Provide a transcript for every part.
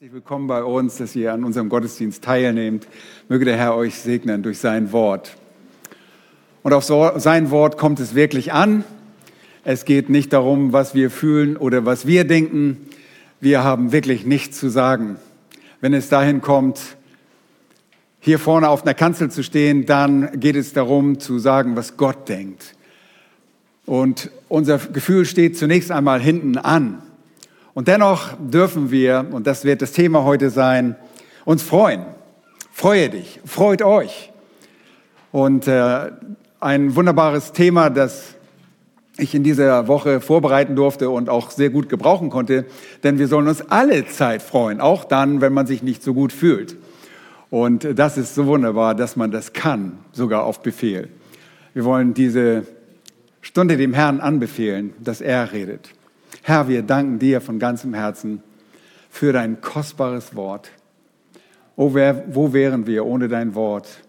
Herzlich willkommen bei uns, dass ihr an unserem Gottesdienst teilnehmt. Möge der Herr euch segnen durch sein Wort. Und auf sein Wort kommt es wirklich an. Es geht nicht darum, was wir fühlen oder was wir denken. Wir haben wirklich nichts zu sagen. Wenn es dahin kommt, hier vorne auf einer Kanzel zu stehen, dann geht es darum zu sagen, was Gott denkt. Und unser Gefühl steht zunächst einmal hinten an. Und dennoch dürfen wir, und das wird das Thema heute sein, uns freuen. Freue dich, freut euch. Und äh, ein wunderbares Thema, das ich in dieser Woche vorbereiten durfte und auch sehr gut gebrauchen konnte, denn wir sollen uns alle Zeit freuen, auch dann, wenn man sich nicht so gut fühlt. Und das ist so wunderbar, dass man das kann, sogar auf Befehl. Wir wollen diese Stunde dem Herrn anbefehlen, dass er redet. Herr, wir danken dir von ganzem Herzen für dein kostbares Wort. Oh, wer, wo wären wir ohne dein Wort?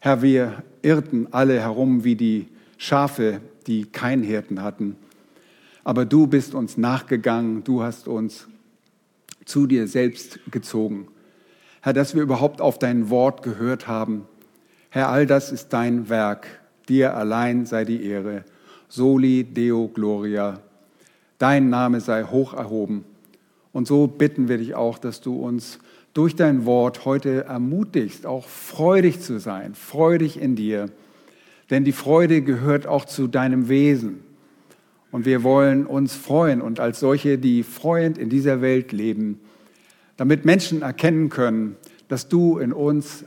Herr, wir irrten alle herum wie die Schafe, die keinen Hirten hatten. Aber du bist uns nachgegangen, du hast uns zu dir selbst gezogen. Herr, dass wir überhaupt auf dein Wort gehört haben. Herr, all das ist dein Werk. Dir allein sei die Ehre. Soli Deo Gloria Dein Name sei hoch erhoben. Und so bitten wir dich auch, dass du uns durch dein Wort heute ermutigst, auch freudig zu sein, freudig in dir. Denn die Freude gehört auch zu deinem Wesen. Und wir wollen uns freuen und als solche, die freuend in dieser Welt leben, damit Menschen erkennen können, dass du in uns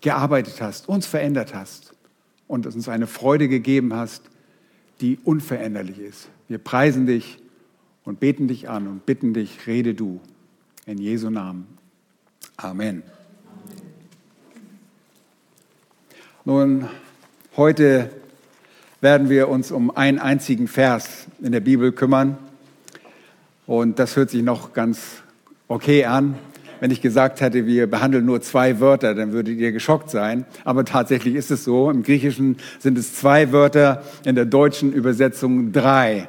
gearbeitet hast, uns verändert hast und uns eine Freude gegeben hast, die unveränderlich ist. Wir preisen dich und beten dich an und bitten dich, rede du. In Jesu Namen. Amen. Nun, heute werden wir uns um einen einzigen Vers in der Bibel kümmern. Und das hört sich noch ganz okay an. Wenn ich gesagt hätte, wir behandeln nur zwei Wörter, dann würdet ihr geschockt sein. Aber tatsächlich ist es so. Im Griechischen sind es zwei Wörter, in der deutschen Übersetzung drei.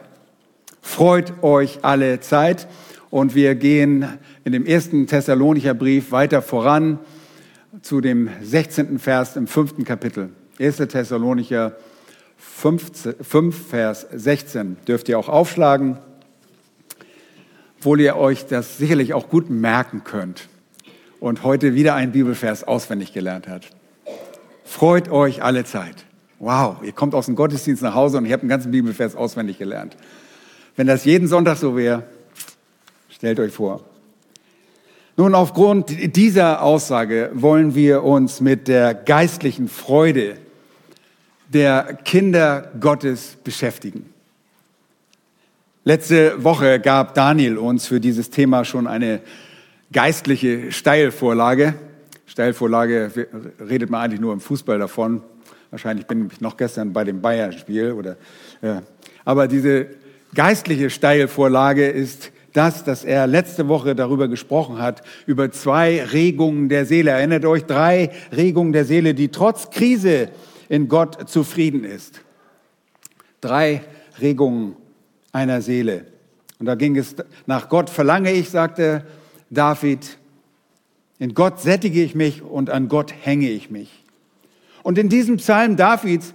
Freut euch alle Zeit. Und wir gehen in dem ersten Thessalonicher Brief weiter voran zu dem 16. Vers im fünften Kapitel. 1. Thessalonicher 5, 5, Vers 16 dürft ihr auch aufschlagen, obwohl ihr euch das sicherlich auch gut merken könnt und heute wieder einen Bibelvers auswendig gelernt habt. Freut euch alle Zeit. Wow, ihr kommt aus dem Gottesdienst nach Hause und ihr habt einen ganzen Bibelvers auswendig gelernt. Wenn das jeden Sonntag so wäre, stellt euch vor. Nun, aufgrund dieser Aussage wollen wir uns mit der geistlichen Freude der Kinder Gottes beschäftigen. Letzte Woche gab Daniel uns für dieses Thema schon eine geistliche Steilvorlage. Steilvorlage redet man eigentlich nur im Fußball davon. Wahrscheinlich bin ich noch gestern bei dem Bayern-Spiel oder. Aber diese geistliche Steilvorlage ist das, dass er letzte Woche darüber gesprochen hat, über zwei Regungen der Seele. Erinnert euch, drei Regungen der Seele, die trotz Krise in Gott zufrieden ist. Drei Regungen einer Seele. Und da ging es, nach Gott verlange ich, sagte David, in Gott sättige ich mich und an Gott hänge ich mich. Und in diesem Psalm Davids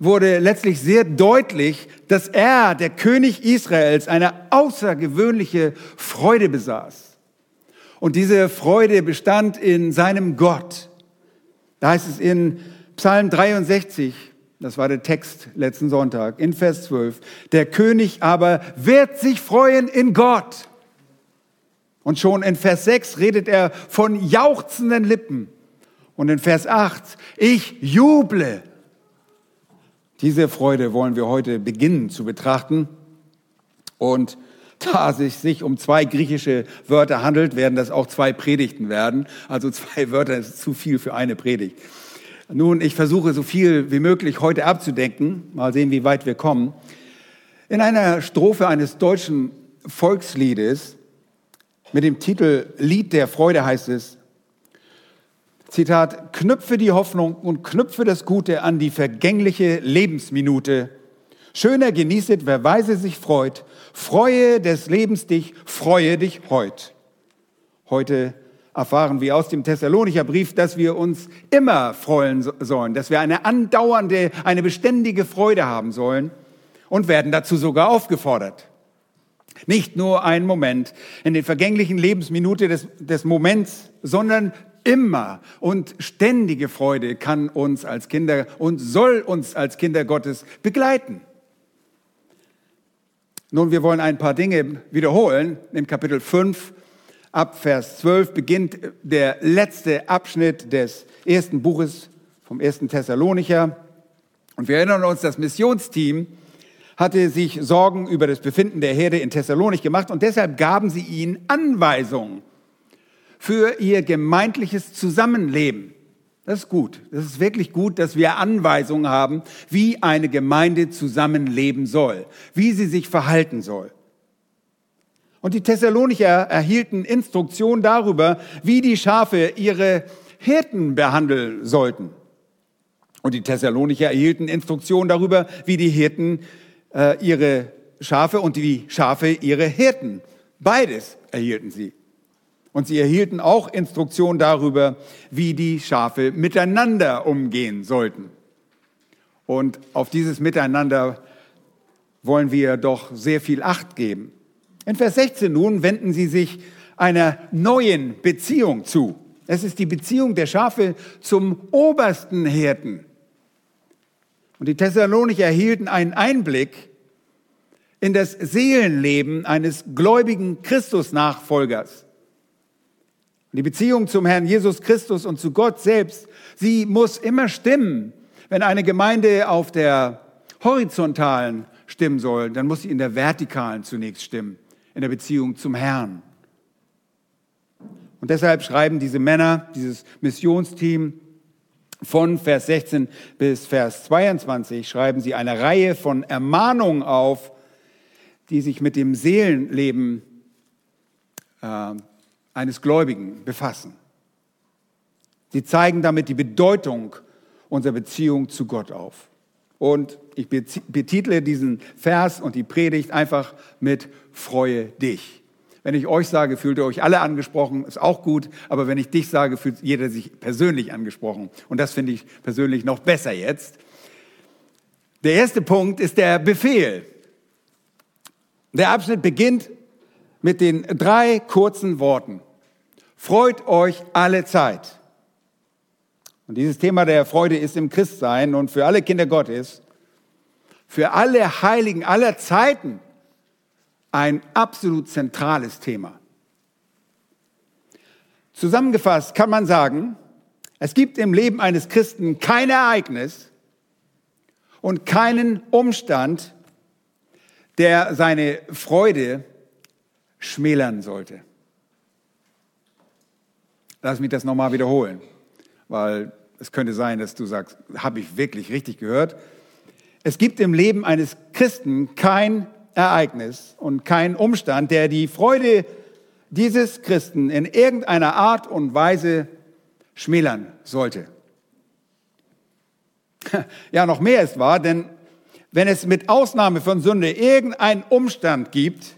wurde letztlich sehr deutlich, dass er, der König Israels, eine außergewöhnliche Freude besaß. Und diese Freude bestand in seinem Gott. Da heißt es in Psalm 63, das war der Text letzten Sonntag, in Vers 12, der König aber wird sich freuen in Gott. Und schon in Vers 6 redet er von jauchzenden Lippen. Und in Vers 8, ich juble diese Freude wollen wir heute beginnen zu betrachten. Und da es sich um zwei griechische Wörter handelt, werden das auch zwei Predigten werden. Also zwei Wörter ist zu viel für eine Predigt. Nun, ich versuche so viel wie möglich heute abzudenken. Mal sehen, wie weit wir kommen. In einer Strophe eines deutschen Volksliedes mit dem Titel Lied der Freude heißt es, Zitat, knüpfe die Hoffnung und knüpfe das Gute an die vergängliche Lebensminute. Schöner genießet, wer weise sich freut. Freue des Lebens dich, freue dich heut. Heute erfahren wir aus dem Thessalonicher Brief, dass wir uns immer freuen sollen, dass wir eine andauernde, eine beständige Freude haben sollen und werden dazu sogar aufgefordert. Nicht nur einen Moment in den vergänglichen Lebensminute des, des Moments, sondern immer und ständige Freude kann uns als Kinder und soll uns als Kinder Gottes begleiten. Nun, wir wollen ein paar Dinge wiederholen. In Kapitel 5 ab Vers 12 beginnt der letzte Abschnitt des ersten Buches vom ersten Thessalonicher. Und wir erinnern uns, das Missionsteam hatte sich Sorgen über das Befinden der Herde in Thessalonich gemacht und deshalb gaben sie ihnen Anweisungen für ihr gemeindliches Zusammenleben. Das ist gut. Das ist wirklich gut, dass wir Anweisungen haben, wie eine Gemeinde zusammenleben soll, wie sie sich verhalten soll. Und die Thessalonicher erhielten Instruktionen darüber, wie die Schafe ihre Hirten behandeln sollten. Und die Thessalonicher erhielten Instruktionen darüber, wie die Hirten äh, ihre Schafe und die Schafe ihre Hirten. Beides erhielten sie. Und sie erhielten auch Instruktionen darüber, wie die Schafe miteinander umgehen sollten. Und auf dieses Miteinander wollen wir doch sehr viel Acht geben. In Vers 16 nun wenden sie sich einer neuen Beziehung zu. Es ist die Beziehung der Schafe zum obersten Hirten. Und die Thessalonicher erhielten einen Einblick in das Seelenleben eines gläubigen Christusnachfolgers. Die Beziehung zum Herrn Jesus Christus und zu Gott selbst, sie muss immer stimmen. Wenn eine Gemeinde auf der horizontalen stimmen soll, dann muss sie in der vertikalen zunächst stimmen, in der Beziehung zum Herrn. Und deshalb schreiben diese Männer, dieses Missionsteam, von Vers 16 bis Vers 22 schreiben sie eine Reihe von Ermahnungen auf, die sich mit dem Seelenleben äh, eines Gläubigen befassen. Sie zeigen damit die Bedeutung unserer Beziehung zu Gott auf. Und ich betitle diesen Vers und die Predigt einfach mit Freue dich. Wenn ich euch sage, fühlt ihr euch alle angesprochen, ist auch gut. Aber wenn ich dich sage, fühlt jeder sich persönlich angesprochen. Und das finde ich persönlich noch besser jetzt. Der erste Punkt ist der Befehl. Der Abschnitt beginnt mit den drei kurzen Worten. Freut euch alle Zeit. Und dieses Thema der Freude ist im Christsein und für alle Kinder Gottes, für alle Heiligen aller Zeiten ein absolut zentrales Thema. Zusammengefasst kann man sagen, es gibt im Leben eines Christen kein Ereignis und keinen Umstand, der seine Freude schmälern sollte. Lass mich das nochmal wiederholen, weil es könnte sein, dass du sagst, habe ich wirklich richtig gehört. Es gibt im Leben eines Christen kein Ereignis und kein Umstand, der die Freude dieses Christen in irgendeiner Art und Weise schmälern sollte. Ja, noch mehr ist wahr, denn wenn es mit Ausnahme von Sünde irgendeinen Umstand gibt,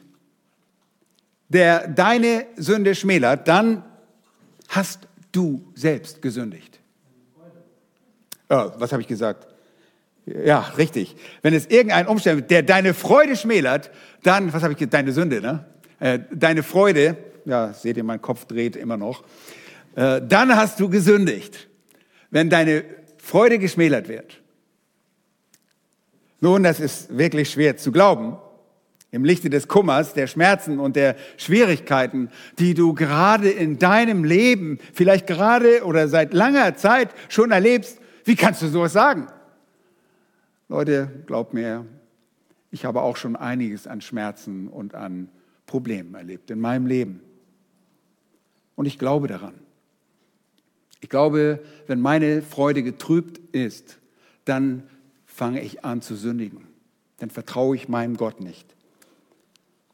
der deine Sünde schmälert, dann hast du selbst gesündigt. Oh, was habe ich gesagt? Ja, richtig. Wenn es irgendein Umstand, der deine Freude schmälert, dann, was habe ich gesagt, deine Sünde, ne? Äh, deine Freude, ja, seht ihr, mein Kopf dreht immer noch, äh, dann hast du gesündigt. Wenn deine Freude geschmälert wird. Nun, das ist wirklich schwer zu glauben. Im Lichte des Kummers, der Schmerzen und der Schwierigkeiten, die du gerade in deinem Leben, vielleicht gerade oder seit langer Zeit schon erlebst, wie kannst du sowas sagen? Leute, glaubt mir, ich habe auch schon einiges an Schmerzen und an Problemen erlebt in meinem Leben. Und ich glaube daran. Ich glaube, wenn meine Freude getrübt ist, dann fange ich an zu sündigen. Dann vertraue ich meinem Gott nicht.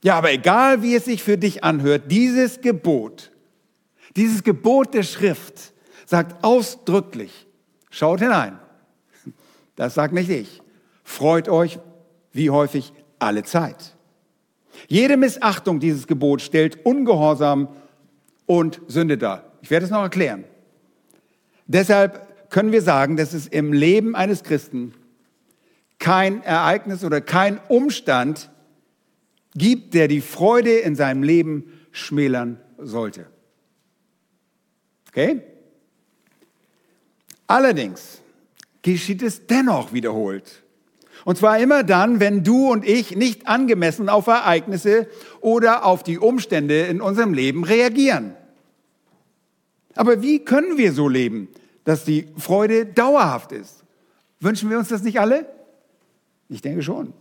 Ja, aber egal wie es sich für dich anhört, dieses Gebot, dieses Gebot der Schrift sagt ausdrücklich, schaut hinein. Das sagt nicht ich. Freut euch, wie häufig, alle Zeit. Jede Missachtung dieses Gebots stellt Ungehorsam und Sünde dar. Ich werde es noch erklären. Deshalb können wir sagen, dass es im Leben eines Christen kein Ereignis oder kein Umstand gibt, der die Freude in seinem Leben schmälern sollte. Okay? Allerdings geschieht es dennoch wiederholt. Und zwar immer dann, wenn du und ich nicht angemessen auf Ereignisse oder auf die Umstände in unserem Leben reagieren. Aber wie können wir so leben, dass die Freude dauerhaft ist? Wünschen wir uns das nicht alle? Ich denke schon.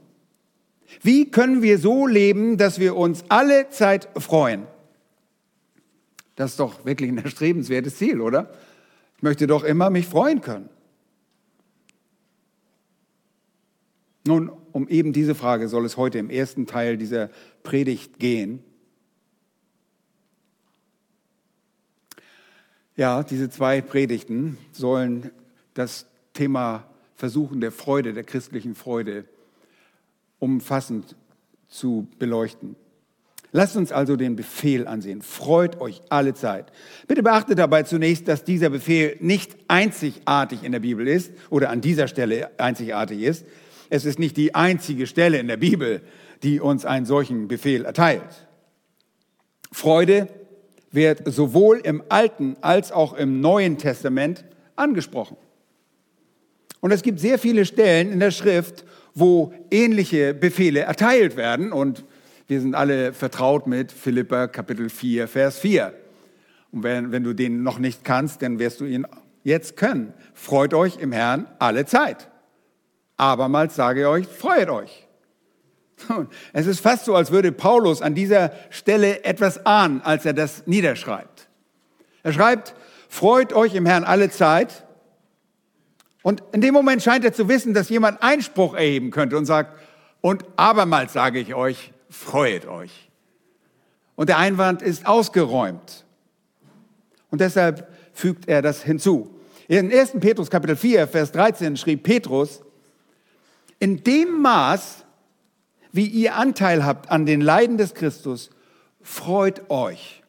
Wie können wir so leben, dass wir uns alle Zeit freuen? Das ist doch wirklich ein erstrebenswertes Ziel, oder? Ich möchte doch immer mich freuen können. Nun, um eben diese Frage soll es heute im ersten Teil dieser Predigt gehen. Ja, diese zwei Predigten sollen das Thema Versuchen der Freude, der christlichen Freude, umfassend zu beleuchten. Lasst uns also den Befehl ansehen. Freut euch alle Zeit. Bitte beachtet dabei zunächst, dass dieser Befehl nicht einzigartig in der Bibel ist oder an dieser Stelle einzigartig ist. Es ist nicht die einzige Stelle in der Bibel, die uns einen solchen Befehl erteilt. Freude wird sowohl im Alten als auch im Neuen Testament angesprochen. Und es gibt sehr viele Stellen in der Schrift, wo ähnliche Befehle erteilt werden. Und wir sind alle vertraut mit Philippa Kapitel 4, Vers 4. Und wenn, wenn du den noch nicht kannst, dann wirst du ihn jetzt können. Freut euch im Herrn alle Zeit. Abermals sage ich euch, freut euch. Es ist fast so, als würde Paulus an dieser Stelle etwas ahnen, als er das niederschreibt. Er schreibt, freut euch im Herrn alle Zeit. Und in dem Moment scheint er zu wissen, dass jemand Einspruch erheben könnte und sagt, und abermals sage ich euch, freut euch. Und der Einwand ist ausgeräumt. Und deshalb fügt er das hinzu. In 1. Petrus Kapitel 4, Vers 13 schrieb Petrus, in dem Maß, wie ihr Anteil habt an den Leiden des Christus, freut euch.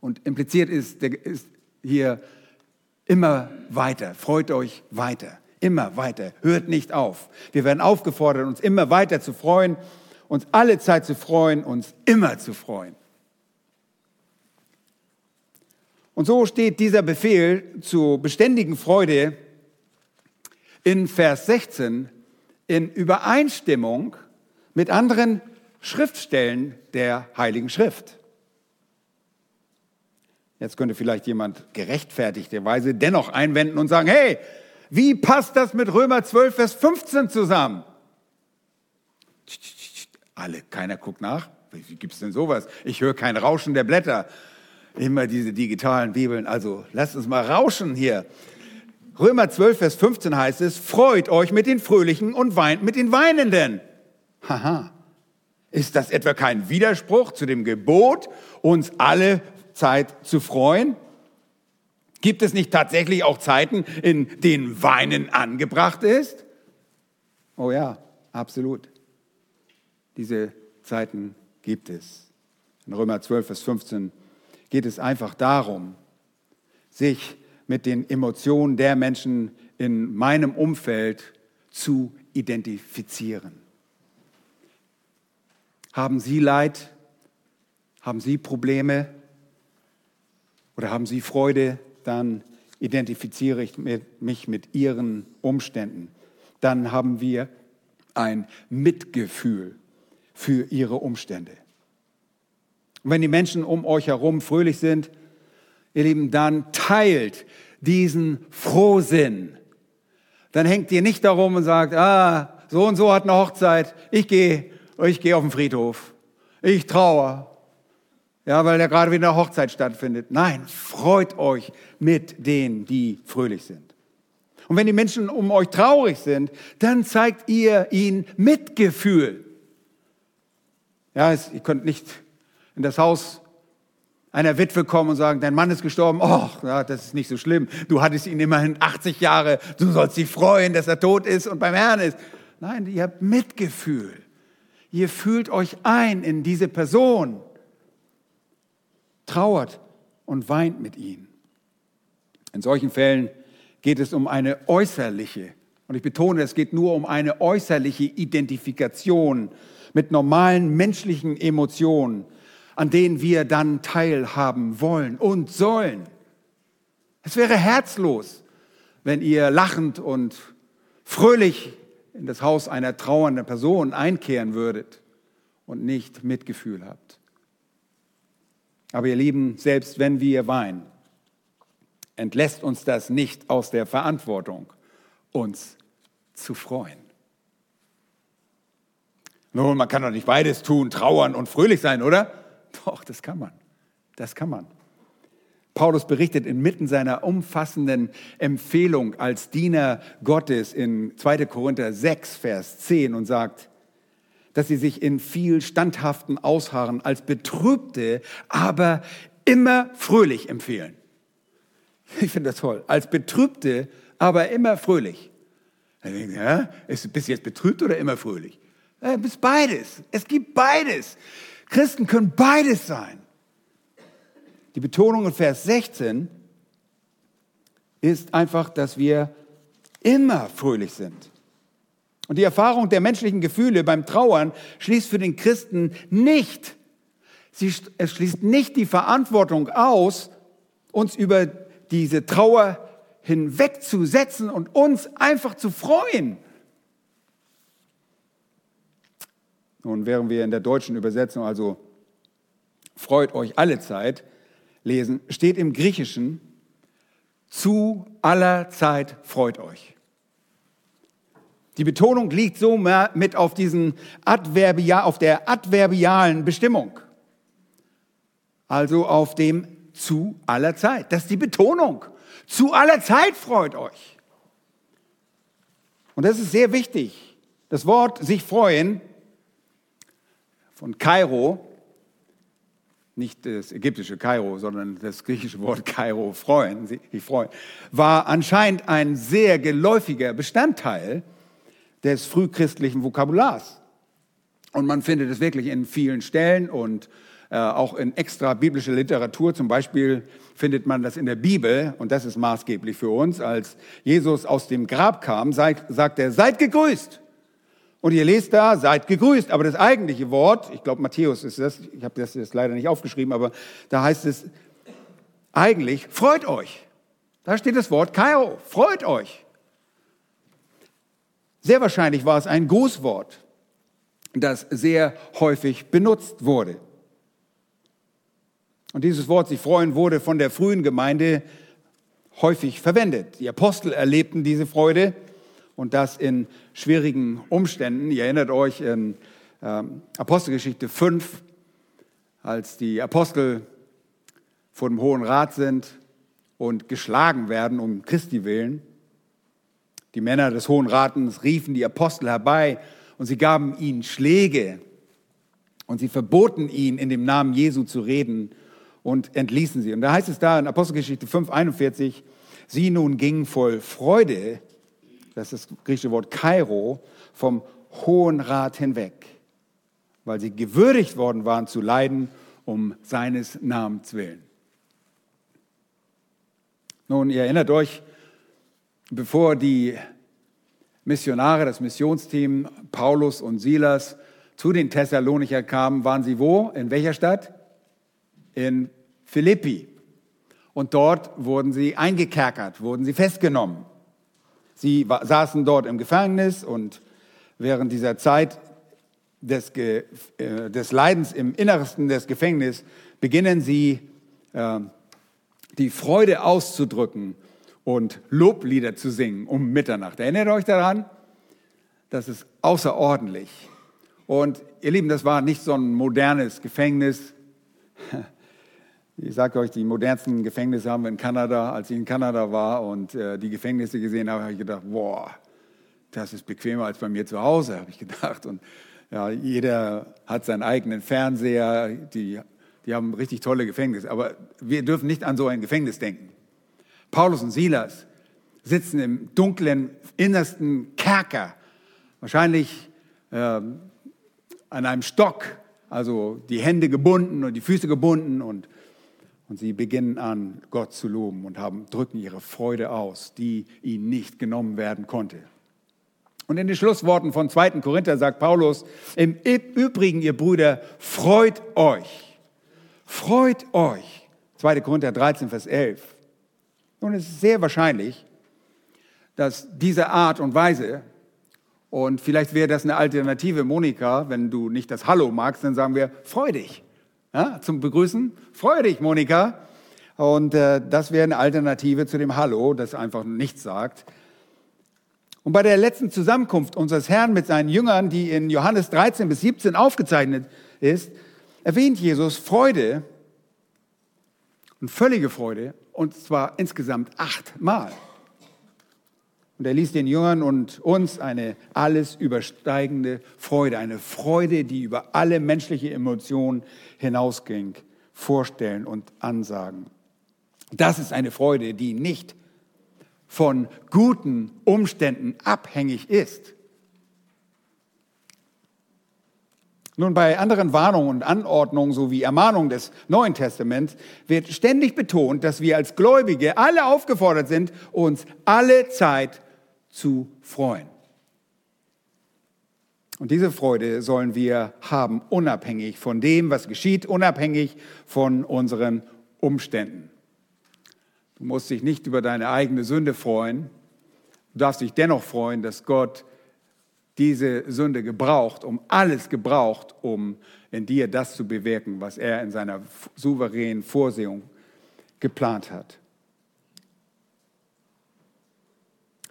Und impliziert ist, ist hier immer weiter, freut euch weiter, immer weiter, hört nicht auf. Wir werden aufgefordert, uns immer weiter zu freuen, uns alle Zeit zu freuen, uns immer zu freuen. Und so steht dieser Befehl zur beständigen Freude in Vers 16 in Übereinstimmung mit anderen Schriftstellen der Heiligen Schrift. Jetzt könnte vielleicht jemand gerechtfertigterweise dennoch einwenden und sagen, hey, wie passt das mit Römer 12, Vers 15 zusammen? Alle, keiner guckt nach. Wie gibt es denn sowas? Ich höre kein Rauschen der Blätter. Immer diese digitalen Bibeln. Also lasst uns mal rauschen hier. Römer 12, Vers 15 heißt es, freut euch mit den Fröhlichen und weint mit den Weinenden. Haha. Ist das etwa kein Widerspruch zu dem Gebot, uns alle Zeit zu freuen? Gibt es nicht tatsächlich auch Zeiten, in denen Weinen angebracht ist? Oh ja, absolut. Diese Zeiten gibt es. In Römer 12, Vers 15 geht es einfach darum, sich mit den Emotionen der Menschen in meinem Umfeld zu identifizieren. Haben Sie Leid? Haben Sie Probleme? Oder haben Sie Freude, dann identifiziere ich mich mit Ihren Umständen. Dann haben wir ein Mitgefühl für Ihre Umstände. Und wenn die Menschen um euch herum fröhlich sind, ihr Lieben, dann teilt diesen Frohsinn. Dann hängt ihr nicht darum und sagt, ah, so und so hat eine Hochzeit, ich gehe, ich gehe auf den Friedhof, ich trauere, ja, weil da gerade wieder eine Hochzeit stattfindet. Nein, freut euch mit denen, die fröhlich sind. Und wenn die Menschen um euch traurig sind, dann zeigt ihr ihnen Mitgefühl. Ja, es, ihr könnt nicht in das Haus einer Witwe kommen und sagen, dein Mann ist gestorben. Oh, ja, das ist nicht so schlimm. Du hattest ihn immerhin 80 Jahre. Du sollst dich freuen, dass er tot ist und beim Herrn ist. Nein, ihr habt Mitgefühl. Ihr fühlt euch ein in diese Person trauert und weint mit ihnen. In solchen Fällen geht es um eine äußerliche, und ich betone, es geht nur um eine äußerliche Identifikation mit normalen menschlichen Emotionen, an denen wir dann teilhaben wollen und sollen. Es wäre herzlos, wenn ihr lachend und fröhlich in das Haus einer trauernden Person einkehren würdet und nicht Mitgefühl habt. Aber ihr Lieben, selbst wenn wir weinen, entlässt uns das nicht aus der Verantwortung, uns zu freuen. Nun, man kann doch nicht beides tun, trauern und fröhlich sein, oder? Doch, das kann man. Das kann man. Paulus berichtet inmitten seiner umfassenden Empfehlung als Diener Gottes in 2. Korinther 6, Vers 10 und sagt, dass sie sich in viel standhaften Ausharren als Betrübte, aber immer fröhlich empfehlen. Ich finde das toll. Als Betrübte, aber immer fröhlich. Ja, ist, bist du jetzt betrübt oder immer fröhlich? Ja, bist beides. Es gibt beides. Christen können beides sein. Die Betonung in Vers 16 ist einfach, dass wir immer fröhlich sind. Und die Erfahrung der menschlichen Gefühle beim Trauern schließt für den Christen nicht, sie, es schließt nicht die Verantwortung aus, uns über diese Trauer hinwegzusetzen und uns einfach zu freuen. Nun, während wir in der deutschen Übersetzung also freut euch alle Zeit lesen, steht im Griechischen zu aller Zeit freut euch. Die Betonung liegt so mit auf, diesen Adverbia, auf der adverbialen Bestimmung. Also auf dem zu aller Zeit. Das ist die Betonung. Zu aller Zeit freut euch. Und das ist sehr wichtig. Das Wort sich freuen von Kairo, nicht das ägyptische Kairo, sondern das griechische Wort Kairo, freuen, sich freuen, war anscheinend ein sehr geläufiger Bestandteil des frühchristlichen Vokabulars. Und man findet es wirklich in vielen Stellen und äh, auch in extra biblischer Literatur. Zum Beispiel findet man das in der Bibel, und das ist maßgeblich für uns. Als Jesus aus dem Grab kam, sagt er, seid gegrüßt. Und ihr lest da, seid gegrüßt. Aber das eigentliche Wort, ich glaube Matthäus ist das, ich habe das jetzt leider nicht aufgeschrieben, aber da heißt es eigentlich, freut euch. Da steht das Wort Kairo, freut euch. Sehr wahrscheinlich war es ein Grußwort, das sehr häufig benutzt wurde. Und dieses Wort sich freuen wurde von der frühen Gemeinde häufig verwendet. Die Apostel erlebten diese Freude und das in schwierigen Umständen. Ihr erinnert euch in ähm, Apostelgeschichte 5, als die Apostel vor dem Hohen Rat sind und geschlagen werden um Christi willen. Die Männer des Hohen Rates riefen die Apostel herbei und sie gaben ihnen Schläge und sie verboten ihnen, in dem Namen Jesu zu reden und entließen sie. Und da heißt es da in Apostelgeschichte 5, 41, sie nun gingen voll Freude, das ist das griechische Wort Kairo, vom Hohen Rat hinweg, weil sie gewürdigt worden waren zu leiden um seines Namens willen. Nun, ihr erinnert euch, bevor die Missionare, das Missionsteam Paulus und Silas zu den Thessalonicher kamen, waren sie wo? In welcher Stadt? In Philippi. Und dort wurden sie eingekerkert, wurden sie festgenommen. Sie saßen dort im Gefängnis und während dieser Zeit des, äh, des Leidens im Innersten des Gefängnisses beginnen sie äh, die Freude auszudrücken und Loblieder zu singen um Mitternacht. Erinnert euch daran? Das ist außerordentlich. Und ihr Lieben, das war nicht so ein modernes Gefängnis. Ich sage euch, die modernsten Gefängnisse haben wir in Kanada. Als ich in Kanada war und äh, die Gefängnisse gesehen habe, habe ich gedacht, boah, das ist bequemer als bei mir zu Hause, habe ich gedacht. Und ja, jeder hat seinen eigenen Fernseher, die, die haben richtig tolle Gefängnisse. Aber wir dürfen nicht an so ein Gefängnis denken. Paulus und Silas sitzen im dunklen, innersten Kerker, wahrscheinlich äh, an einem Stock, also die Hände gebunden und die Füße gebunden und Und sie beginnen an, Gott zu loben und haben, drücken ihre Freude aus, die ihnen nicht genommen werden konnte. Und in den Schlussworten von 2. Korinther sagt Paulus, im Übrigen, ihr Brüder, freut euch. Freut euch. 2. Korinther 13, Vers 11. Es ist sehr wahrscheinlich, dass diese Art und Weise, und vielleicht wäre das eine Alternative, Monika, wenn du nicht das Hallo magst, dann sagen wir, freu dich. Ja, zum Begrüßen, freu dich, Monika. Und äh, das wäre eine Alternative zu dem Hallo, das einfach nichts sagt. Und bei der letzten Zusammenkunft unseres Herrn mit seinen Jüngern, die in Johannes 13 bis 17 aufgezeichnet ist, erwähnt Jesus Freude und völlige Freude, und zwar insgesamt achtmal. Und er ließ den Jüngern und uns eine alles übersteigende Freude, eine Freude, die über alle menschliche Emotionen hinausging, vorstellen und ansagen. Das ist eine Freude, die nicht von guten Umständen abhängig ist. Nun, bei anderen Warnungen und Anordnungen sowie Ermahnungen des Neuen Testaments wird ständig betont, dass wir als Gläubige alle aufgefordert sind, uns alle Zeit zu freuen. Und diese Freude sollen wir haben, unabhängig von dem, was geschieht, unabhängig von unseren Umständen. Du musst dich nicht über deine eigene Sünde freuen. Du darfst dich dennoch freuen, dass Gott diese Sünde gebraucht, um alles gebraucht, um in dir das zu bewirken, was er in seiner souveränen Vorsehung geplant hat.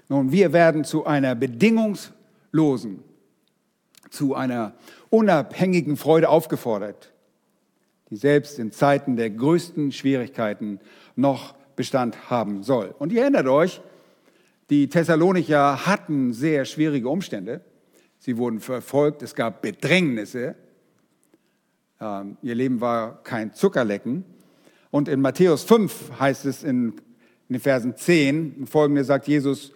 Nun, wir werden zu einer bedingungslosen, zu einer unabhängigen Freude aufgefordert, die selbst in Zeiten der größten Schwierigkeiten noch Bestand haben soll. Und ihr erinnert euch, die Thessalonicher hatten sehr schwierige Umstände. Sie wurden verfolgt, es gab Bedrängnisse. Ähm, ihr Leben war kein Zuckerlecken. Und in Matthäus 5 heißt es in, den Versen 10 folgende sagt Jesus,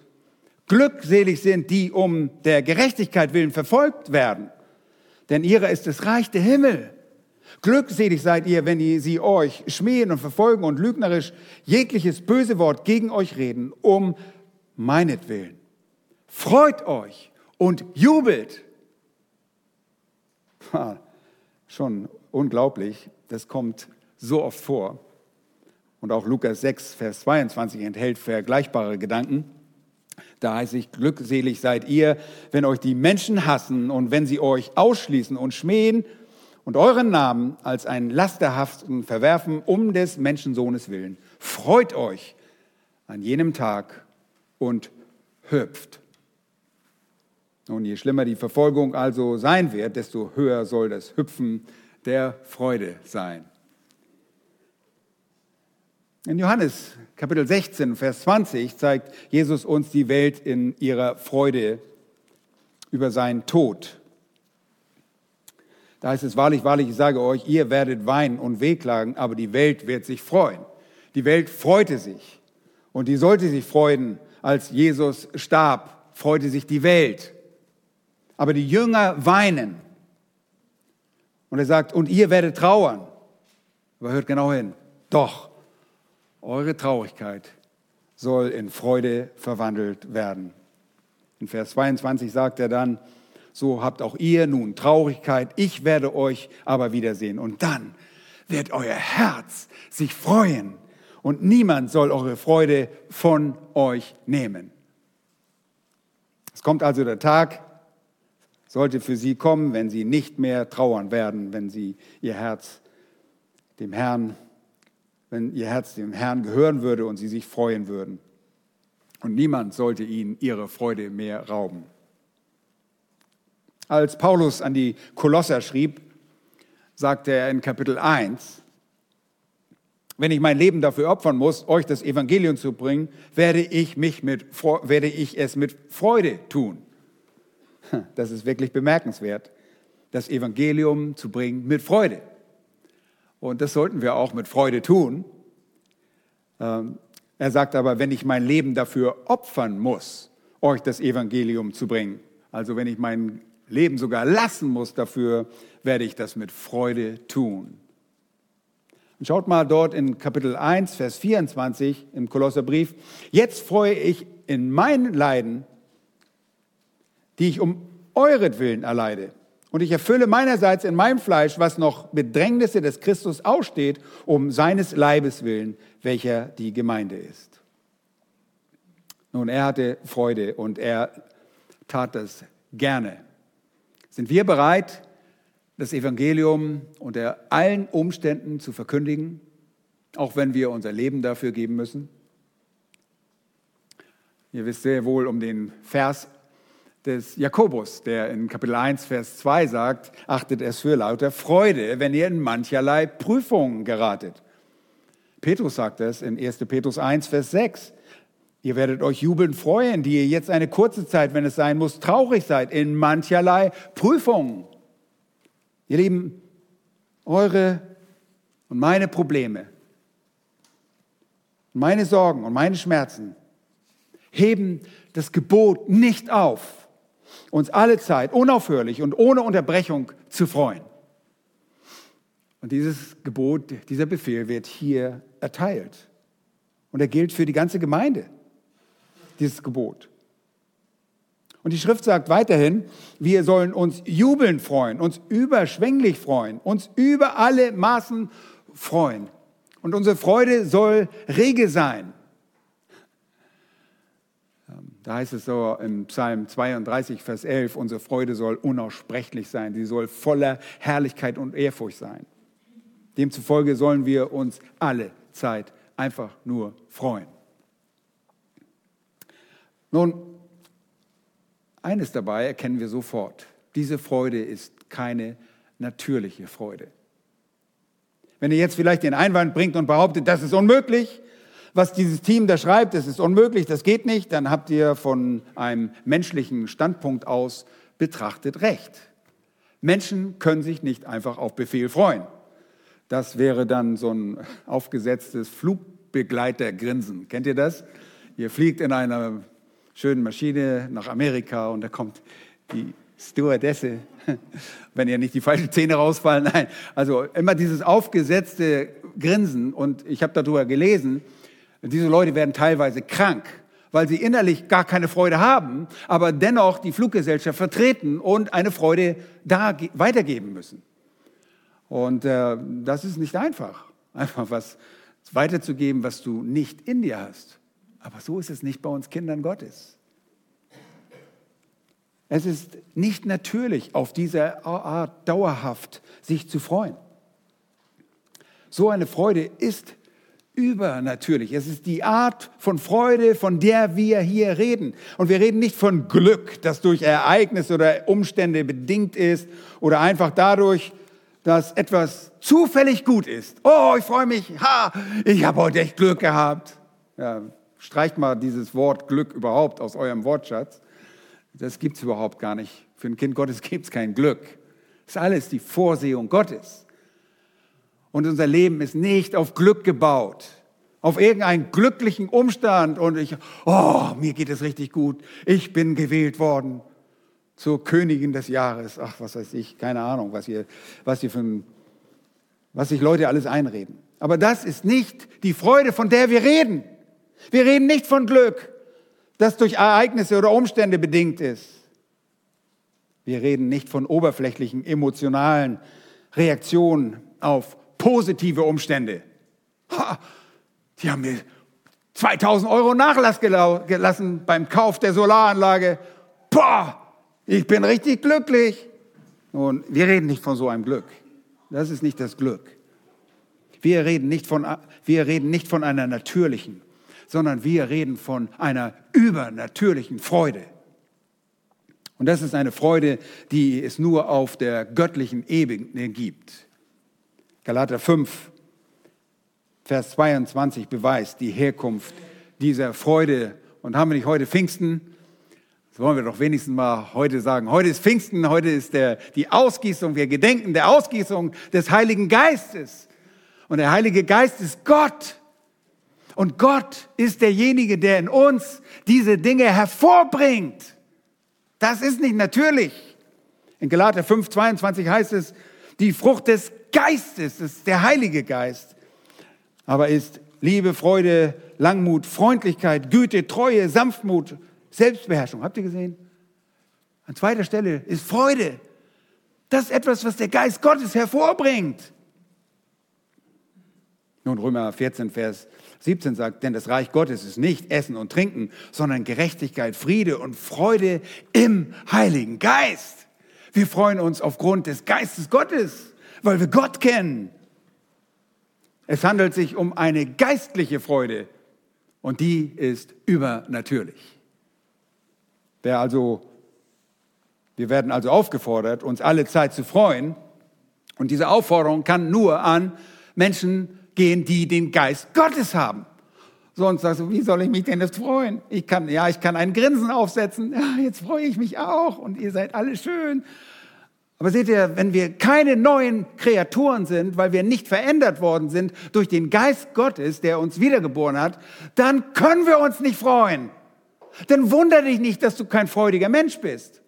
Glückselig sind die um der Gerechtigkeit willen verfolgt werden, denn ihrer ist das Reich der Himmel. Glückselig seid ihr, wenn sie euch schmähen und verfolgen und lügnerisch jegliches böse Wort gegen euch reden, um meinetwillen. Freut euch und jubelt. Ha, schon unglaublich, das kommt so oft vor. Und auch Lukas 6, Vers 22 enthält vergleichbare Gedanken. Da heißt es, glückselig seid ihr, wenn euch die Menschen hassen und wenn sie euch ausschließen und schmähen und euren Namen als einen lasterhaften verwerfen um des Menschensohnes willen. Freut euch an jenem Tag und hüpft. Und je schlimmer die Verfolgung also sein wird, desto höher soll das Hüpfen der Freude sein. In Johannes Kapitel 16, Vers 20 zeigt Jesus uns die Welt in ihrer Freude über seinen Tod. Da heißt es wahrlich, wahrlich, ich sage euch, ihr werdet weinen und wehklagen, aber die Welt wird sich freuen. Die Welt freute sich und die sollte sich freuen, als Jesus starb, freute sich die Welt. Aber die Jünger weinen. Und er sagt, und ihr werdet trauern. Aber hört genau hin. Doch, eure Traurigkeit soll in Freude verwandelt werden. In Vers 22 sagt er dann, so habt auch ihr nun Traurigkeit, ich werde euch aber wiedersehen. Und dann wird euer Herz sich freuen und niemand soll eure Freude von euch nehmen. Es kommt also der Tag, sollte für sie kommen, wenn sie nicht mehr trauern werden, wenn sie ihr Herz dem Herrn wenn ihr Herz dem Herrn gehören würde und sie sich freuen würden. Und niemand sollte ihnen ihre Freude mehr rauben. Als Paulus an die Kolosser schrieb, sagte er in Kapitel 1, wenn ich mein Leben dafür opfern muss, euch das Evangelium zu bringen, werde ich, mich mit, werde ich es mit Freude tun. Das ist wirklich bemerkenswert, das Evangelium zu bringen mit Freude. Und das sollten wir auch mit Freude tun. Ähm, er sagt aber, wenn ich mein Leben dafür opfern muss, euch das Evangelium zu bringen, also wenn ich mein Leben sogar lassen muss dafür, werde ich das mit Freude tun. Und schaut mal dort in Kapitel 1, Vers 24 im Kolosserbrief. Jetzt freue ich in meinen Leiden, die ich um euretwillen erleide. Und ich erfülle meinerseits in meinem Fleisch, was noch Bedrängnisse des Christus aussteht, um seines Leibes willen, welcher die Gemeinde ist. Nun, er hatte Freude und er tat das gerne. Sind wir bereit, das Evangelium unter allen Umständen zu verkündigen, auch wenn wir unser Leben dafür geben müssen? Ihr wisst sehr wohl um den Vers des Jakobus, der in Kapitel 1, Vers 2 sagt, achtet es für lauter Freude, wenn ihr in mancherlei Prüfungen geratet. Petrus sagt es in 1. Petrus 1, Vers 6. Ihr werdet euch jubeln freuen, die ihr jetzt eine kurze Zeit, wenn es sein muss, traurig seid in mancherlei Prüfungen. Ihr Lieben, eure und meine Probleme, meine Sorgen und meine Schmerzen heben das Gebot nicht auf, uns alle Zeit unaufhörlich und ohne Unterbrechung zu freuen. Und dieses Gebot, dieser Befehl wird hier erteilt. Und er gilt für die ganze Gemeinde dieses Gebot. Und die Schrift sagt weiterhin, wir sollen uns jubeln freuen, uns überschwänglich freuen, uns über alle Maßen freuen. Und unsere Freude soll rege sein. Da heißt es so im Psalm 32, Vers 11, unsere Freude soll unaussprechlich sein, sie soll voller Herrlichkeit und Ehrfurcht sein. Demzufolge sollen wir uns alle Zeit einfach nur freuen. Nun, eines dabei erkennen wir sofort. Diese Freude ist keine natürliche Freude. Wenn ihr jetzt vielleicht den Einwand bringt und behauptet, das ist unmöglich, was dieses Team da schreibt, das ist unmöglich, das geht nicht, dann habt ihr von einem menschlichen Standpunkt aus betrachtet recht. Menschen können sich nicht einfach auf Befehl freuen. Das wäre dann so ein aufgesetztes Flugbegleitergrinsen. Kennt ihr das? Ihr fliegt in einer schönen Maschine nach Amerika und da kommt die Stewardesse, wenn ihr nicht die falschen Zähne rausfallen. Nein, also immer dieses aufgesetzte Grinsen und ich habe darüber gelesen, diese Leute werden teilweise krank, weil sie innerlich gar keine Freude haben, aber dennoch die Fluggesellschaft vertreten und eine Freude da weitergeben müssen. Und äh, das ist nicht einfach, einfach was weiterzugeben, was du nicht in dir hast. Aber so ist es nicht bei uns Kindern Gottes. Es ist nicht natürlich, auf diese Art dauerhaft sich zu freuen. So eine Freude ist übernatürlich. Es ist die Art von Freude, von der wir hier reden. Und wir reden nicht von Glück, das durch Ereignisse oder Umstände bedingt ist oder einfach dadurch, dass etwas zufällig gut ist. Oh, ich freue mich. Ha, ich habe heute echt Glück gehabt. Ja, Streicht mal dieses Wort Glück überhaupt aus eurem Wortschatz. Das gibt es überhaupt gar nicht. Für ein Kind Gottes gibt es kein Glück. Das ist alles die Vorsehung Gottes. Und unser Leben ist nicht auf Glück gebaut, auf irgendeinen glücklichen Umstand und ich, oh, mir geht es richtig gut, ich bin gewählt worden zur Königin des Jahres. Ach, was weiß ich, keine Ahnung, was ihr, was ihr für ein, was sich Leute alles einreden. Aber das ist nicht die Freude, von der wir reden. Wir reden nicht von Glück, das durch Ereignisse oder Umstände bedingt ist. Wir reden nicht von oberflächlichen emotionalen Reaktionen auf positive Umstände. Ha, die haben mir 2000 Euro Nachlass gelassen beim Kauf der Solaranlage. Boah, ich bin richtig glücklich. Und wir reden nicht von so einem Glück. Das ist nicht das Glück. Wir reden nicht von, wir reden nicht von einer natürlichen sondern wir reden von einer übernatürlichen Freude. Und das ist eine Freude, die es nur auf der göttlichen Ebene gibt. Galater 5, Vers 22 beweist die Herkunft dieser Freude. Und haben wir nicht heute Pfingsten? Das wollen wir doch wenigstens mal heute sagen. Heute ist Pfingsten, heute ist der, die Ausgießung, wir gedenken der Ausgießung des Heiligen Geistes. Und der Heilige Geist ist Gott. Und Gott ist derjenige, der in uns diese Dinge hervorbringt. Das ist nicht natürlich. In Galater 5, 22 heißt es, die Frucht des Geistes, das ist der Heilige Geist, aber ist Liebe, Freude, Langmut, Freundlichkeit, Güte, Treue, Sanftmut, Selbstbeherrschung. Habt ihr gesehen? An zweiter Stelle ist Freude. Das ist etwas, was der Geist Gottes hervorbringt. Nun, Römer 14, Vers 17 sagt, denn das Reich Gottes ist nicht Essen und Trinken, sondern Gerechtigkeit, Friede und Freude im Heiligen Geist. Wir freuen uns aufgrund des Geistes Gottes, weil wir Gott kennen. Es handelt sich um eine geistliche Freude und die ist übernatürlich. Wer also, wir werden also aufgefordert, uns alle Zeit zu freuen. Und diese Aufforderung kann nur an Menschen gehen, die den Geist Gottes haben. Sonst sagst du, wie soll ich mich denn jetzt freuen? Ich kann, ja, ich kann ein Grinsen aufsetzen. Ja, jetzt freue ich mich auch und ihr seid alle schön. Aber seht ihr, wenn wir keine neuen Kreaturen sind, weil wir nicht verändert worden sind durch den Geist Gottes, der uns wiedergeboren hat, dann können wir uns nicht freuen. Dann wundere dich nicht, dass du kein freudiger Mensch bist.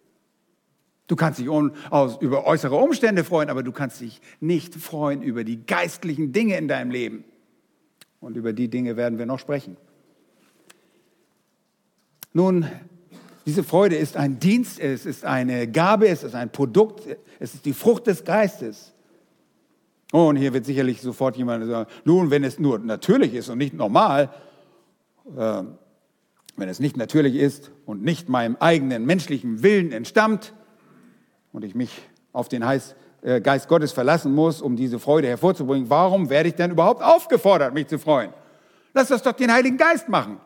Du kannst dich aus, über äußere Umstände freuen, aber du kannst dich nicht freuen über die geistlichen Dinge in deinem Leben. Und über die Dinge werden wir noch sprechen. Nun, diese Freude ist ein Dienst, es ist eine Gabe, es ist ein Produkt, es ist die Frucht des Geistes. Oh, und hier wird sicherlich sofort jemand sagen, nun, wenn es nur natürlich ist und nicht normal, äh, wenn es nicht natürlich ist und nicht meinem eigenen menschlichen Willen entstammt und ich mich auf den Heiß, äh, Geist Gottes verlassen muss, um diese Freude hervorzubringen, warum werde ich denn überhaupt aufgefordert, mich zu freuen? Lass das doch den Heiligen Geist machen.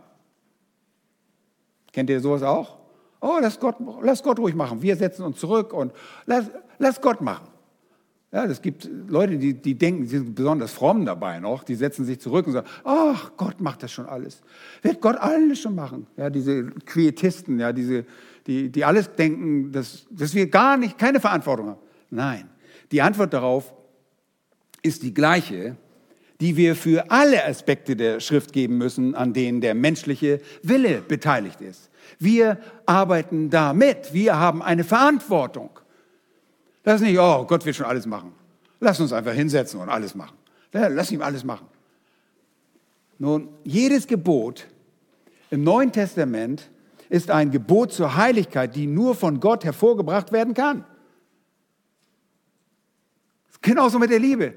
Kennt ihr sowas auch? Oh, lass Gott, lass Gott ruhig machen. Wir setzen uns zurück und lass, lass Gott machen. Ja, es gibt Leute, die, die denken, sie sind besonders fromm dabei noch. Die setzen sich zurück und sagen, ach, Gott macht das schon alles. Wird Gott alles schon machen? Ja, diese Quietisten, ja, diese, die, die alles denken, dass, dass wir gar nicht, keine Verantwortung haben. Nein. Die Antwort darauf ist die gleiche, die wir für alle Aspekte der Schrift geben müssen, an denen der menschliche Wille beteiligt ist. Wir arbeiten damit. Wir haben eine Verantwortung. Das ist nicht, oh, Gott wird schon alles machen. Lass uns einfach hinsetzen und alles machen. Lass ihm alles machen. Nun, jedes Gebot im Neuen Testament ist ein Gebot zur Heiligkeit, die nur von Gott hervorgebracht werden kann. Genauso mit der Liebe.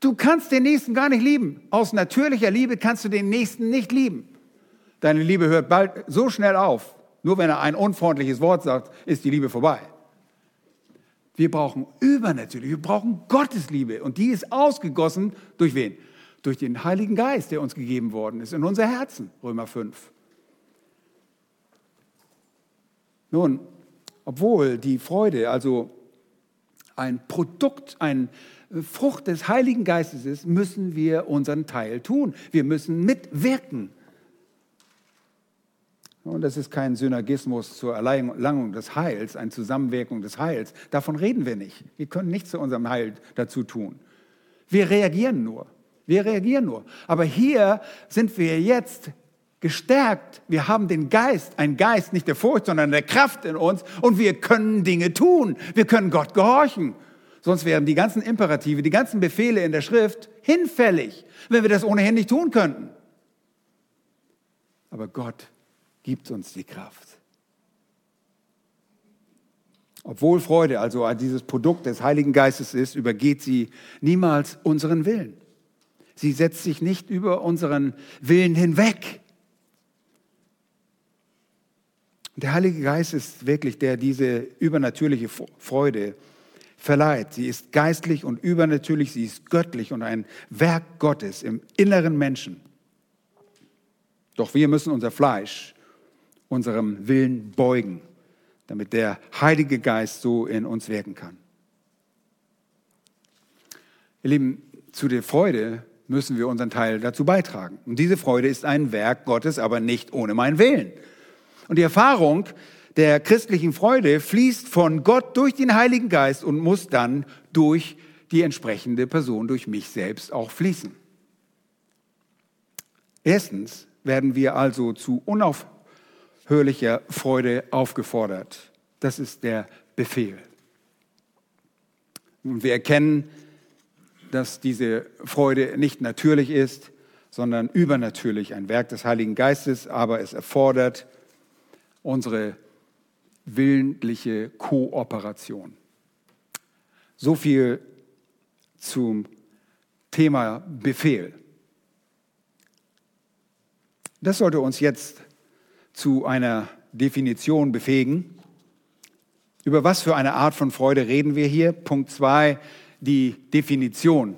Du kannst den Nächsten gar nicht lieben. Aus natürlicher Liebe kannst du den Nächsten nicht lieben. Deine Liebe hört bald so schnell auf. Nur wenn er ein unfreundliches Wort sagt, ist die Liebe vorbei. Wir brauchen übernatürlich, wir brauchen Gottes Liebe. Und die ist ausgegossen durch wen? Durch den Heiligen Geist, der uns gegeben worden ist in unser Herzen. Römer 5. Nun, obwohl die Freude also ein Produkt, ein Frucht des Heiligen Geistes ist, müssen wir unseren Teil tun. Wir müssen mitwirken. Und das ist kein Synergismus zur Erlangung des Heils, eine Zusammenwirkung des Heils. Davon reden wir nicht. Wir können nichts zu unserem Heil dazu tun. Wir reagieren nur. Wir reagieren nur. Aber hier sind wir jetzt gestärkt. Wir haben den Geist, ein Geist nicht der Furcht, sondern der Kraft in uns und wir können Dinge tun. Wir können Gott gehorchen. Sonst wären die ganzen Imperative, die ganzen Befehle in der Schrift hinfällig, wenn wir das ohnehin nicht tun könnten. Aber Gott gibt uns die Kraft. Obwohl Freude also dieses Produkt des Heiligen Geistes ist, übergeht sie niemals unseren Willen. Sie setzt sich nicht über unseren Willen hinweg. Der Heilige Geist ist wirklich der, diese übernatürliche Freude verleiht. Sie ist geistlich und übernatürlich, sie ist göttlich und ein Werk Gottes im inneren Menschen. Doch wir müssen unser Fleisch unserem Willen beugen, damit der Heilige Geist so in uns wirken kann. Ihr Lieben, zu der Freude müssen wir unseren Teil dazu beitragen. Und diese Freude ist ein Werk Gottes, aber nicht ohne meinen Willen. Und die Erfahrung der christlichen Freude fließt von Gott durch den Heiligen Geist und muss dann durch die entsprechende Person, durch mich selbst auch fließen. Erstens werden wir also zu unauf hörlicher Freude aufgefordert. Das ist der Befehl. Und wir erkennen, dass diese Freude nicht natürlich ist, sondern übernatürlich, ein Werk des Heiligen Geistes, aber es erfordert unsere willentliche Kooperation. So viel zum Thema Befehl. Das sollte uns jetzt zu einer Definition befähigen. Über was für eine Art von Freude reden wir hier? Punkt zwei, die Definition.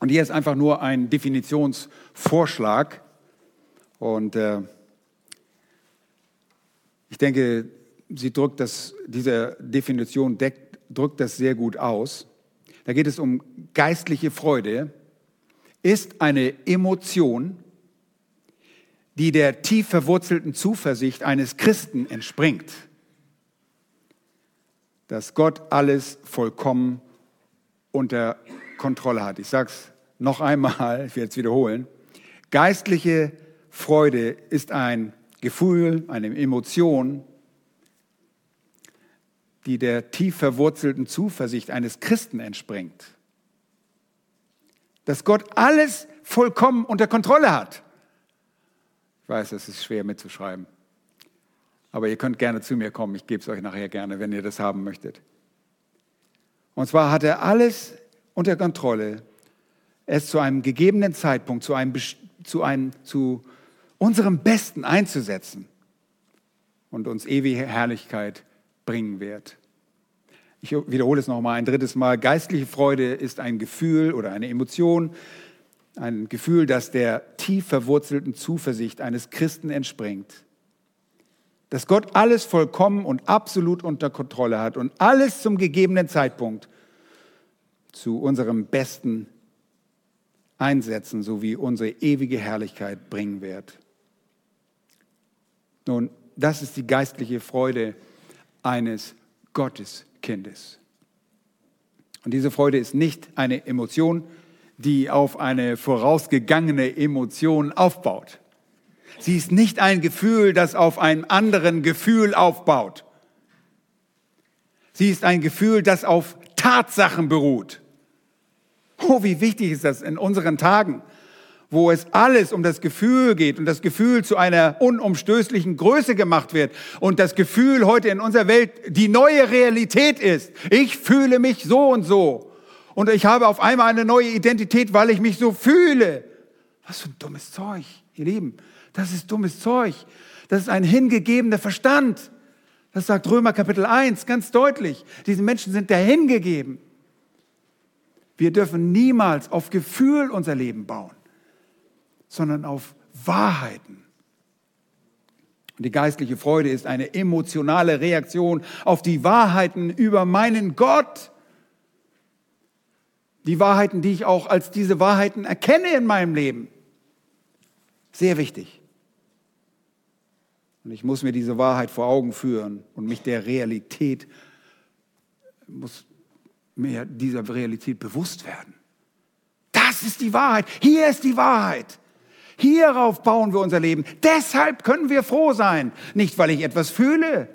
Und hier ist einfach nur ein Definitionsvorschlag. Und äh, ich denke, sie drückt das, diese Definition deckt, drückt das sehr gut aus. Da geht es um geistliche Freude, ist eine Emotion, die der tief verwurzelten Zuversicht eines Christen entspringt, dass Gott alles vollkommen unter Kontrolle hat. Ich sage es noch einmal, ich werde es wiederholen. Geistliche Freude ist ein Gefühl, eine Emotion, die der tief verwurzelten Zuversicht eines Christen entspringt. Dass Gott alles vollkommen unter Kontrolle hat. Ich weiß, das ist schwer mitzuschreiben. Aber ihr könnt gerne zu mir kommen. Ich gebe es euch nachher gerne, wenn ihr das haben möchtet. Und zwar hat er alles unter Kontrolle, es zu einem gegebenen Zeitpunkt, zu, einem, zu, einem, zu unserem Besten einzusetzen und uns ewige Herrlichkeit bringen wird. Ich wiederhole es nochmal ein drittes Mal. Geistliche Freude ist ein Gefühl oder eine Emotion, ein Gefühl, das der tief verwurzelten Zuversicht eines Christen entspringt. Dass Gott alles vollkommen und absolut unter Kontrolle hat und alles zum gegebenen Zeitpunkt zu unserem Besten einsetzen, sowie unsere ewige Herrlichkeit bringen wird. Nun, das ist die geistliche Freude eines Gotteskindes. Und diese Freude ist nicht eine Emotion, die auf eine vorausgegangene Emotion aufbaut. Sie ist nicht ein Gefühl, das auf einem anderen Gefühl aufbaut. Sie ist ein Gefühl, das auf Tatsachen beruht. Oh, wie wichtig ist das in unseren Tagen, wo es alles um das Gefühl geht und das Gefühl zu einer unumstößlichen Größe gemacht wird und das Gefühl heute in unserer Welt die neue Realität ist. Ich fühle mich so und so und ich habe auf einmal eine neue Identität, weil ich mich so fühle. Was für ein dummes Zeug, ihr Lieben. Das ist dummes Zeug. Das ist ein hingegebener Verstand. Das sagt Römer Kapitel 1 ganz deutlich. Diese Menschen sind dahingegeben. Wir dürfen niemals auf Gefühl unser Leben bauen, sondern auf Wahrheiten. Und die geistliche Freude ist eine emotionale Reaktion auf die Wahrheiten über meinen Gott. Die Wahrheiten, die ich auch als diese Wahrheiten erkenne in meinem Leben. Sehr wichtig. Und ich muss mir diese Wahrheit vor Augen führen und mich der Realität muss mir dieser Realität bewusst werden. Das ist die Wahrheit. Hier ist die Wahrheit. Hierauf bauen wir unser Leben. Deshalb können wir froh sein. Nicht, weil ich etwas fühle.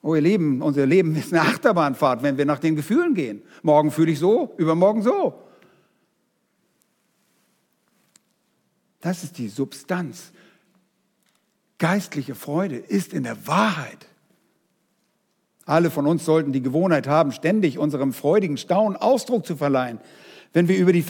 Oh, ihr Lieben, unser Leben ist eine Achterbahnfahrt, wenn wir nach den Gefühlen gehen. Morgen fühle ich so, übermorgen so. Das ist die Substanz. Geistliche Freude ist in der Wahrheit. Alle von uns sollten die Gewohnheit haben, ständig unserem freudigen Staunen Ausdruck zu verleihen, wenn wir über die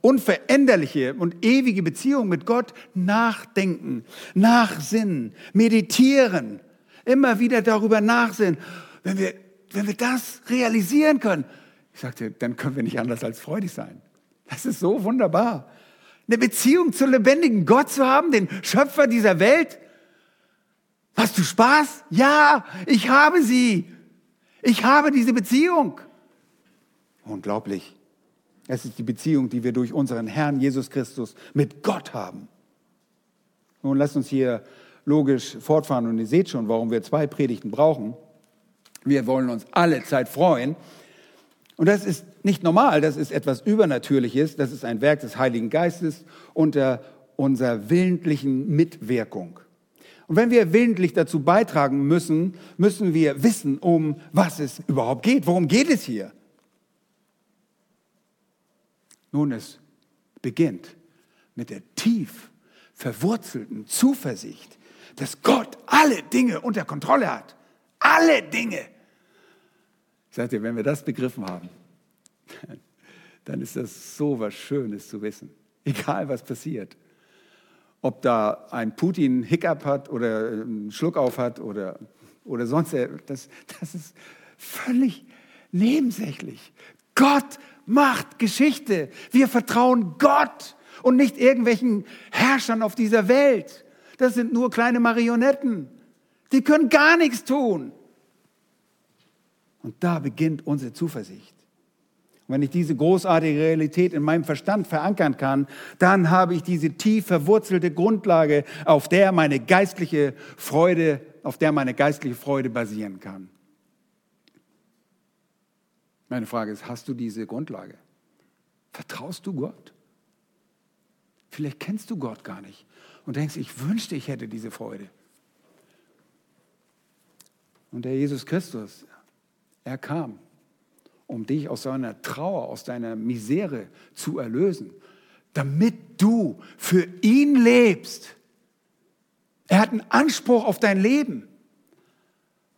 unveränderliche und ewige Beziehung mit Gott nachdenken, nachsinnen, meditieren, immer wieder darüber nachsinnen. Wenn wir, wenn wir das realisieren können, ich sagte, dann können wir nicht anders als freudig sein. Das ist so wunderbar. Eine Beziehung zu lebendigen Gott zu haben, den Schöpfer dieser Welt. Hast du Spaß? Ja, ich habe sie. Ich habe diese Beziehung. Unglaublich. Es ist die Beziehung, die wir durch unseren Herrn Jesus Christus mit Gott haben. Nun lasst uns hier logisch fortfahren und ihr seht schon, warum wir zwei Predigten brauchen. Wir wollen uns alle Zeit freuen. Und das ist nicht normal, das ist etwas Übernatürliches, das ist ein Werk des Heiligen Geistes unter unserer willentlichen Mitwirkung. Und wenn wir willentlich dazu beitragen müssen, müssen wir wissen, um was es überhaupt geht. Worum geht es hier? Nun, es beginnt mit der tief verwurzelten Zuversicht, dass Gott alle Dinge unter Kontrolle hat. Alle Dinge. Sagt ihr, wenn wir das begriffen haben, dann ist das so was Schönes zu wissen. Egal was passiert. Ob da ein Putin Hiccup hat oder einen Schluck auf hat oder, oder sonst, das, das ist völlig nebensächlich. Gott macht Geschichte. Wir vertrauen Gott und nicht irgendwelchen Herrschern auf dieser Welt. Das sind nur kleine Marionetten. Die können gar nichts tun. Und da beginnt unsere Zuversicht. Und wenn ich diese großartige Realität in meinem Verstand verankern kann, dann habe ich diese tief verwurzelte Grundlage, auf der meine geistliche Freude, auf der meine geistliche Freude basieren kann. Meine Frage ist, hast du diese Grundlage? Vertraust du Gott? Vielleicht kennst du Gott gar nicht und denkst, ich wünschte, ich hätte diese Freude. Und der Jesus Christus, er kam, um dich aus deiner Trauer, aus deiner Misere zu erlösen, damit du für ihn lebst. Er hat einen Anspruch auf dein Leben.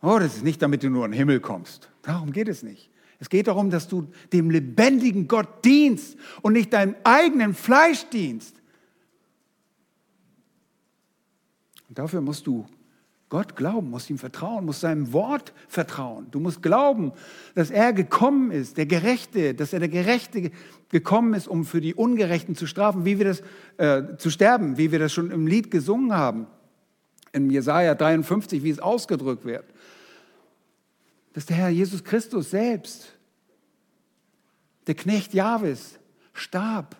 Oh, das ist nicht, damit du nur in den Himmel kommst. Darum geht es nicht. Es geht darum, dass du dem lebendigen Gott dienst und nicht deinem eigenen Fleisch dienst. Und dafür musst du Gott glauben, musst ihm vertrauen, musst seinem Wort vertrauen. Du musst glauben, dass er gekommen ist, der Gerechte, dass er der Gerechte gekommen ist, um für die Ungerechten zu strafen, wie wir das äh, zu sterben, wie wir das schon im Lied gesungen haben, in Jesaja 53, wie es ausgedrückt wird dass der Herr Jesus Christus selbst, der Knecht Jahwes, starb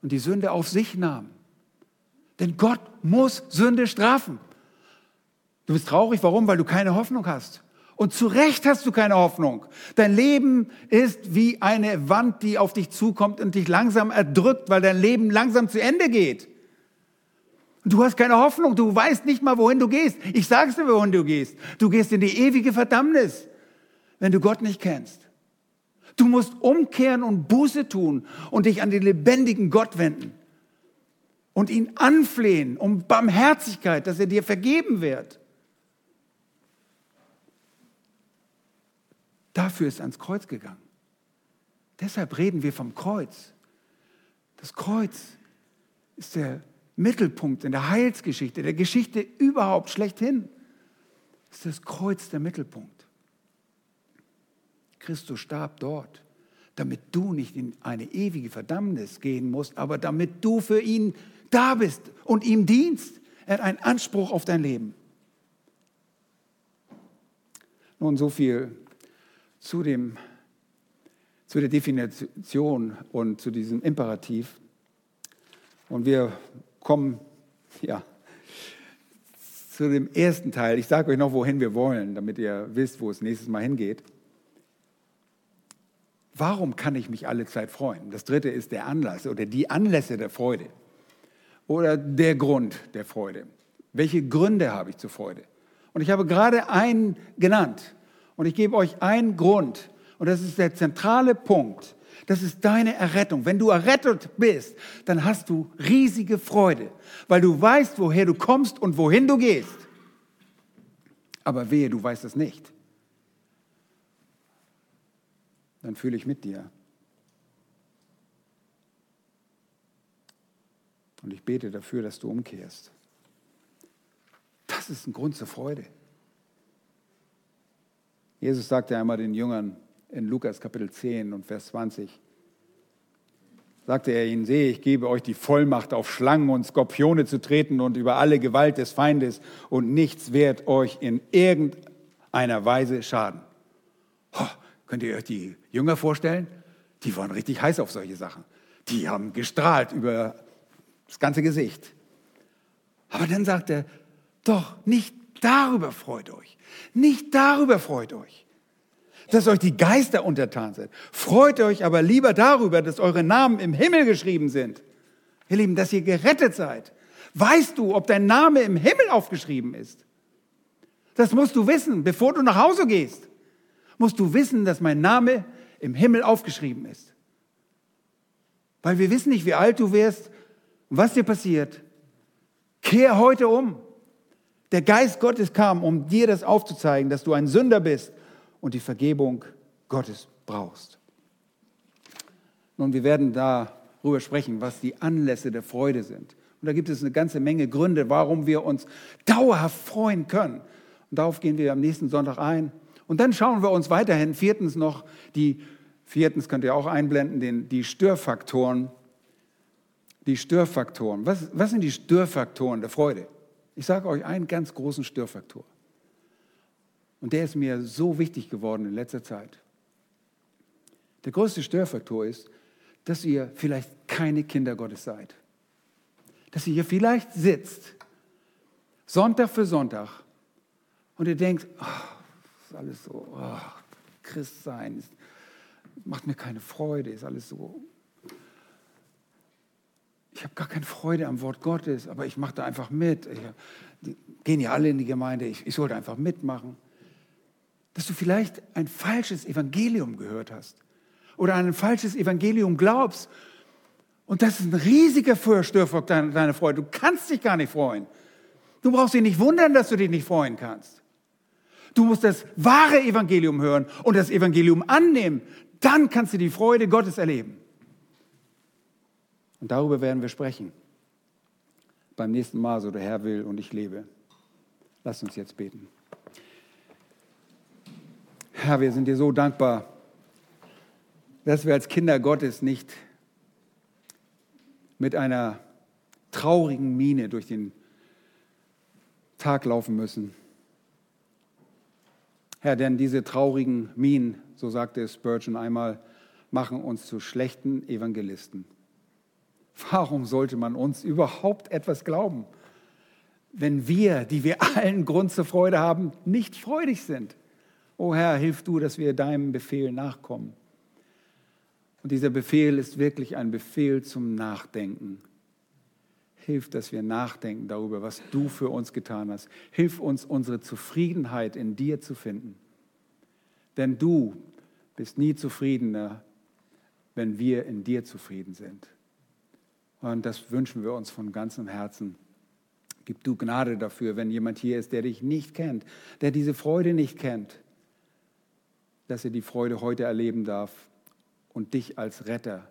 und die Sünde auf sich nahm. Denn Gott muss Sünde strafen. Du bist traurig, warum? Weil du keine Hoffnung hast. Und zu Recht hast du keine Hoffnung. Dein Leben ist wie eine Wand, die auf dich zukommt und dich langsam erdrückt, weil dein Leben langsam zu Ende geht. Du hast keine Hoffnung, du weißt nicht mal, wohin du gehst. Ich sag's dir, wohin du gehst. Du gehst in die ewige Verdammnis, wenn du Gott nicht kennst. Du musst umkehren und Buße tun und dich an den lebendigen Gott wenden und ihn anflehen um Barmherzigkeit, dass er dir vergeben wird. Dafür ist ans Kreuz gegangen. Deshalb reden wir vom Kreuz. Das Kreuz ist der Mittelpunkt in der Heilsgeschichte, der Geschichte überhaupt schlechthin, ist das Kreuz der Mittelpunkt. Christus starb dort, damit du nicht in eine ewige Verdammnis gehen musst, aber damit du für ihn da bist und ihm dienst. Er hat einen Anspruch auf dein Leben. Nun so viel zu, dem, zu der Definition und zu diesem Imperativ. Und wir kommen ja, zu dem ersten Teil. Ich sage euch noch, wohin wir wollen, damit ihr wisst, wo es nächstes Mal hingeht. Warum kann ich mich alle Zeit freuen? Das dritte ist der Anlass oder die Anlässe der Freude oder der Grund der Freude. Welche Gründe habe ich zur Freude? Und ich habe gerade einen genannt. Und ich gebe euch einen Grund. Und das ist der zentrale Punkt, das ist deine Errettung. Wenn du errettet bist, dann hast du riesige Freude, weil du weißt, woher du kommst und wohin du gehst. Aber wehe, du weißt es nicht. Dann fühle ich mit dir. Und ich bete dafür, dass du umkehrst. Das ist ein Grund zur Freude. Jesus sagte einmal den Jüngern, in Lukas Kapitel 10 und Vers 20. Sagte er ihnen, sehe, ich gebe euch die Vollmacht, auf Schlangen und Skorpione zu treten und über alle Gewalt des Feindes und nichts wird euch in irgendeiner Weise schaden. Oh, könnt ihr euch die Jünger vorstellen? Die waren richtig heiß auf solche Sachen. Die haben gestrahlt über das ganze Gesicht. Aber dann sagt er, doch, nicht darüber freut euch. Nicht darüber freut euch dass euch die Geister untertan sind. Freut euch aber lieber darüber, dass eure Namen im Himmel geschrieben sind. Ihr Lieben, dass ihr gerettet seid. Weißt du, ob dein Name im Himmel aufgeschrieben ist? Das musst du wissen, bevor du nach Hause gehst. Musst du wissen, dass mein Name im Himmel aufgeschrieben ist. weil wir wissen nicht, wie alt du wirst und was dir passiert. Kehr heute um. Der Geist Gottes kam, um dir das aufzuzeigen, dass du ein Sünder bist und die Vergebung Gottes brauchst. Nun, wir werden darüber sprechen, was die Anlässe der Freude sind. Und da gibt es eine ganze Menge Gründe, warum wir uns dauerhaft freuen können. Und darauf gehen wir am nächsten Sonntag ein. Und dann schauen wir uns weiterhin viertens noch die, viertens könnt ihr auch einblenden, den, die Störfaktoren. Die Störfaktoren. Was, was sind die Störfaktoren der Freude? Ich sage euch einen ganz großen Störfaktor. Und der ist mir so wichtig geworden in letzter Zeit. Der größte Störfaktor ist, dass ihr vielleicht keine Kinder Gottes seid. Dass ihr hier vielleicht sitzt, Sonntag für Sonntag, und ihr denkt, oh, ist alles so, oh, Christ sein, macht mir keine Freude, ist alles so. Ich habe gar keine Freude am Wort Gottes, aber ich mache da einfach mit. Ich, die gehen ja alle in die Gemeinde, ich, ich sollte einfach mitmachen. Dass du vielleicht ein falsches Evangelium gehört hast oder ein falsches Evangelium glaubst. Und das ist ein riesiger Störfaktor deiner Freude. Du kannst dich gar nicht freuen. Du brauchst dich nicht wundern, dass du dich nicht freuen kannst. Du musst das wahre Evangelium hören und das Evangelium annehmen. Dann kannst du die Freude Gottes erleben. Und darüber werden wir sprechen. Beim nächsten Mal, so der Herr will und ich lebe. Lass uns jetzt beten. Herr, wir sind dir so dankbar, dass wir als Kinder Gottes nicht mit einer traurigen Miene durch den Tag laufen müssen, Herr, denn diese traurigen Minen, so sagte Spurgeon einmal, machen uns zu schlechten Evangelisten. Warum sollte man uns überhaupt etwas glauben, wenn wir, die wir allen Grund zur Freude haben, nicht freudig sind? O Herr, hilf du, dass wir deinem Befehl nachkommen. Und dieser Befehl ist wirklich ein Befehl zum Nachdenken. Hilf, dass wir nachdenken darüber, was du für uns getan hast. Hilf uns, unsere Zufriedenheit in dir zu finden. Denn du bist nie zufriedener, wenn wir in dir zufrieden sind. Und das wünschen wir uns von ganzem Herzen. Gib du Gnade dafür, wenn jemand hier ist, der dich nicht kennt, der diese Freude nicht kennt, dass er die Freude heute erleben darf und dich als Retter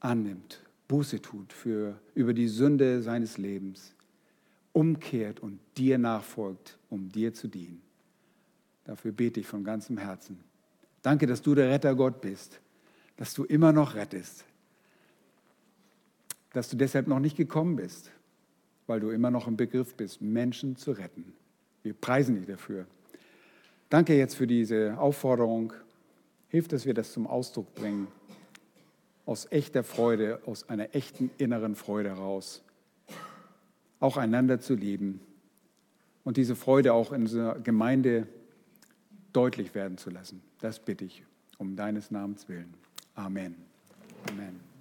annimmt Buße tut für, über die Sünde seines Lebens, umkehrt und dir nachfolgt, um dir zu dienen. Dafür bete ich von ganzem Herzen. Danke, dass du der Retter Gott bist, dass du immer noch rettest, dass du deshalb noch nicht gekommen bist, weil du immer noch im Begriff bist, Menschen zu retten. Wir preisen dich dafür. Danke jetzt für diese Aufforderung. Hilf, dass wir das zum Ausdruck bringen aus echter Freude, aus einer echten inneren Freude heraus, auch einander zu lieben und diese Freude auch in unserer Gemeinde deutlich werden zu lassen. Das bitte ich um deines Namens willen. Amen. Amen.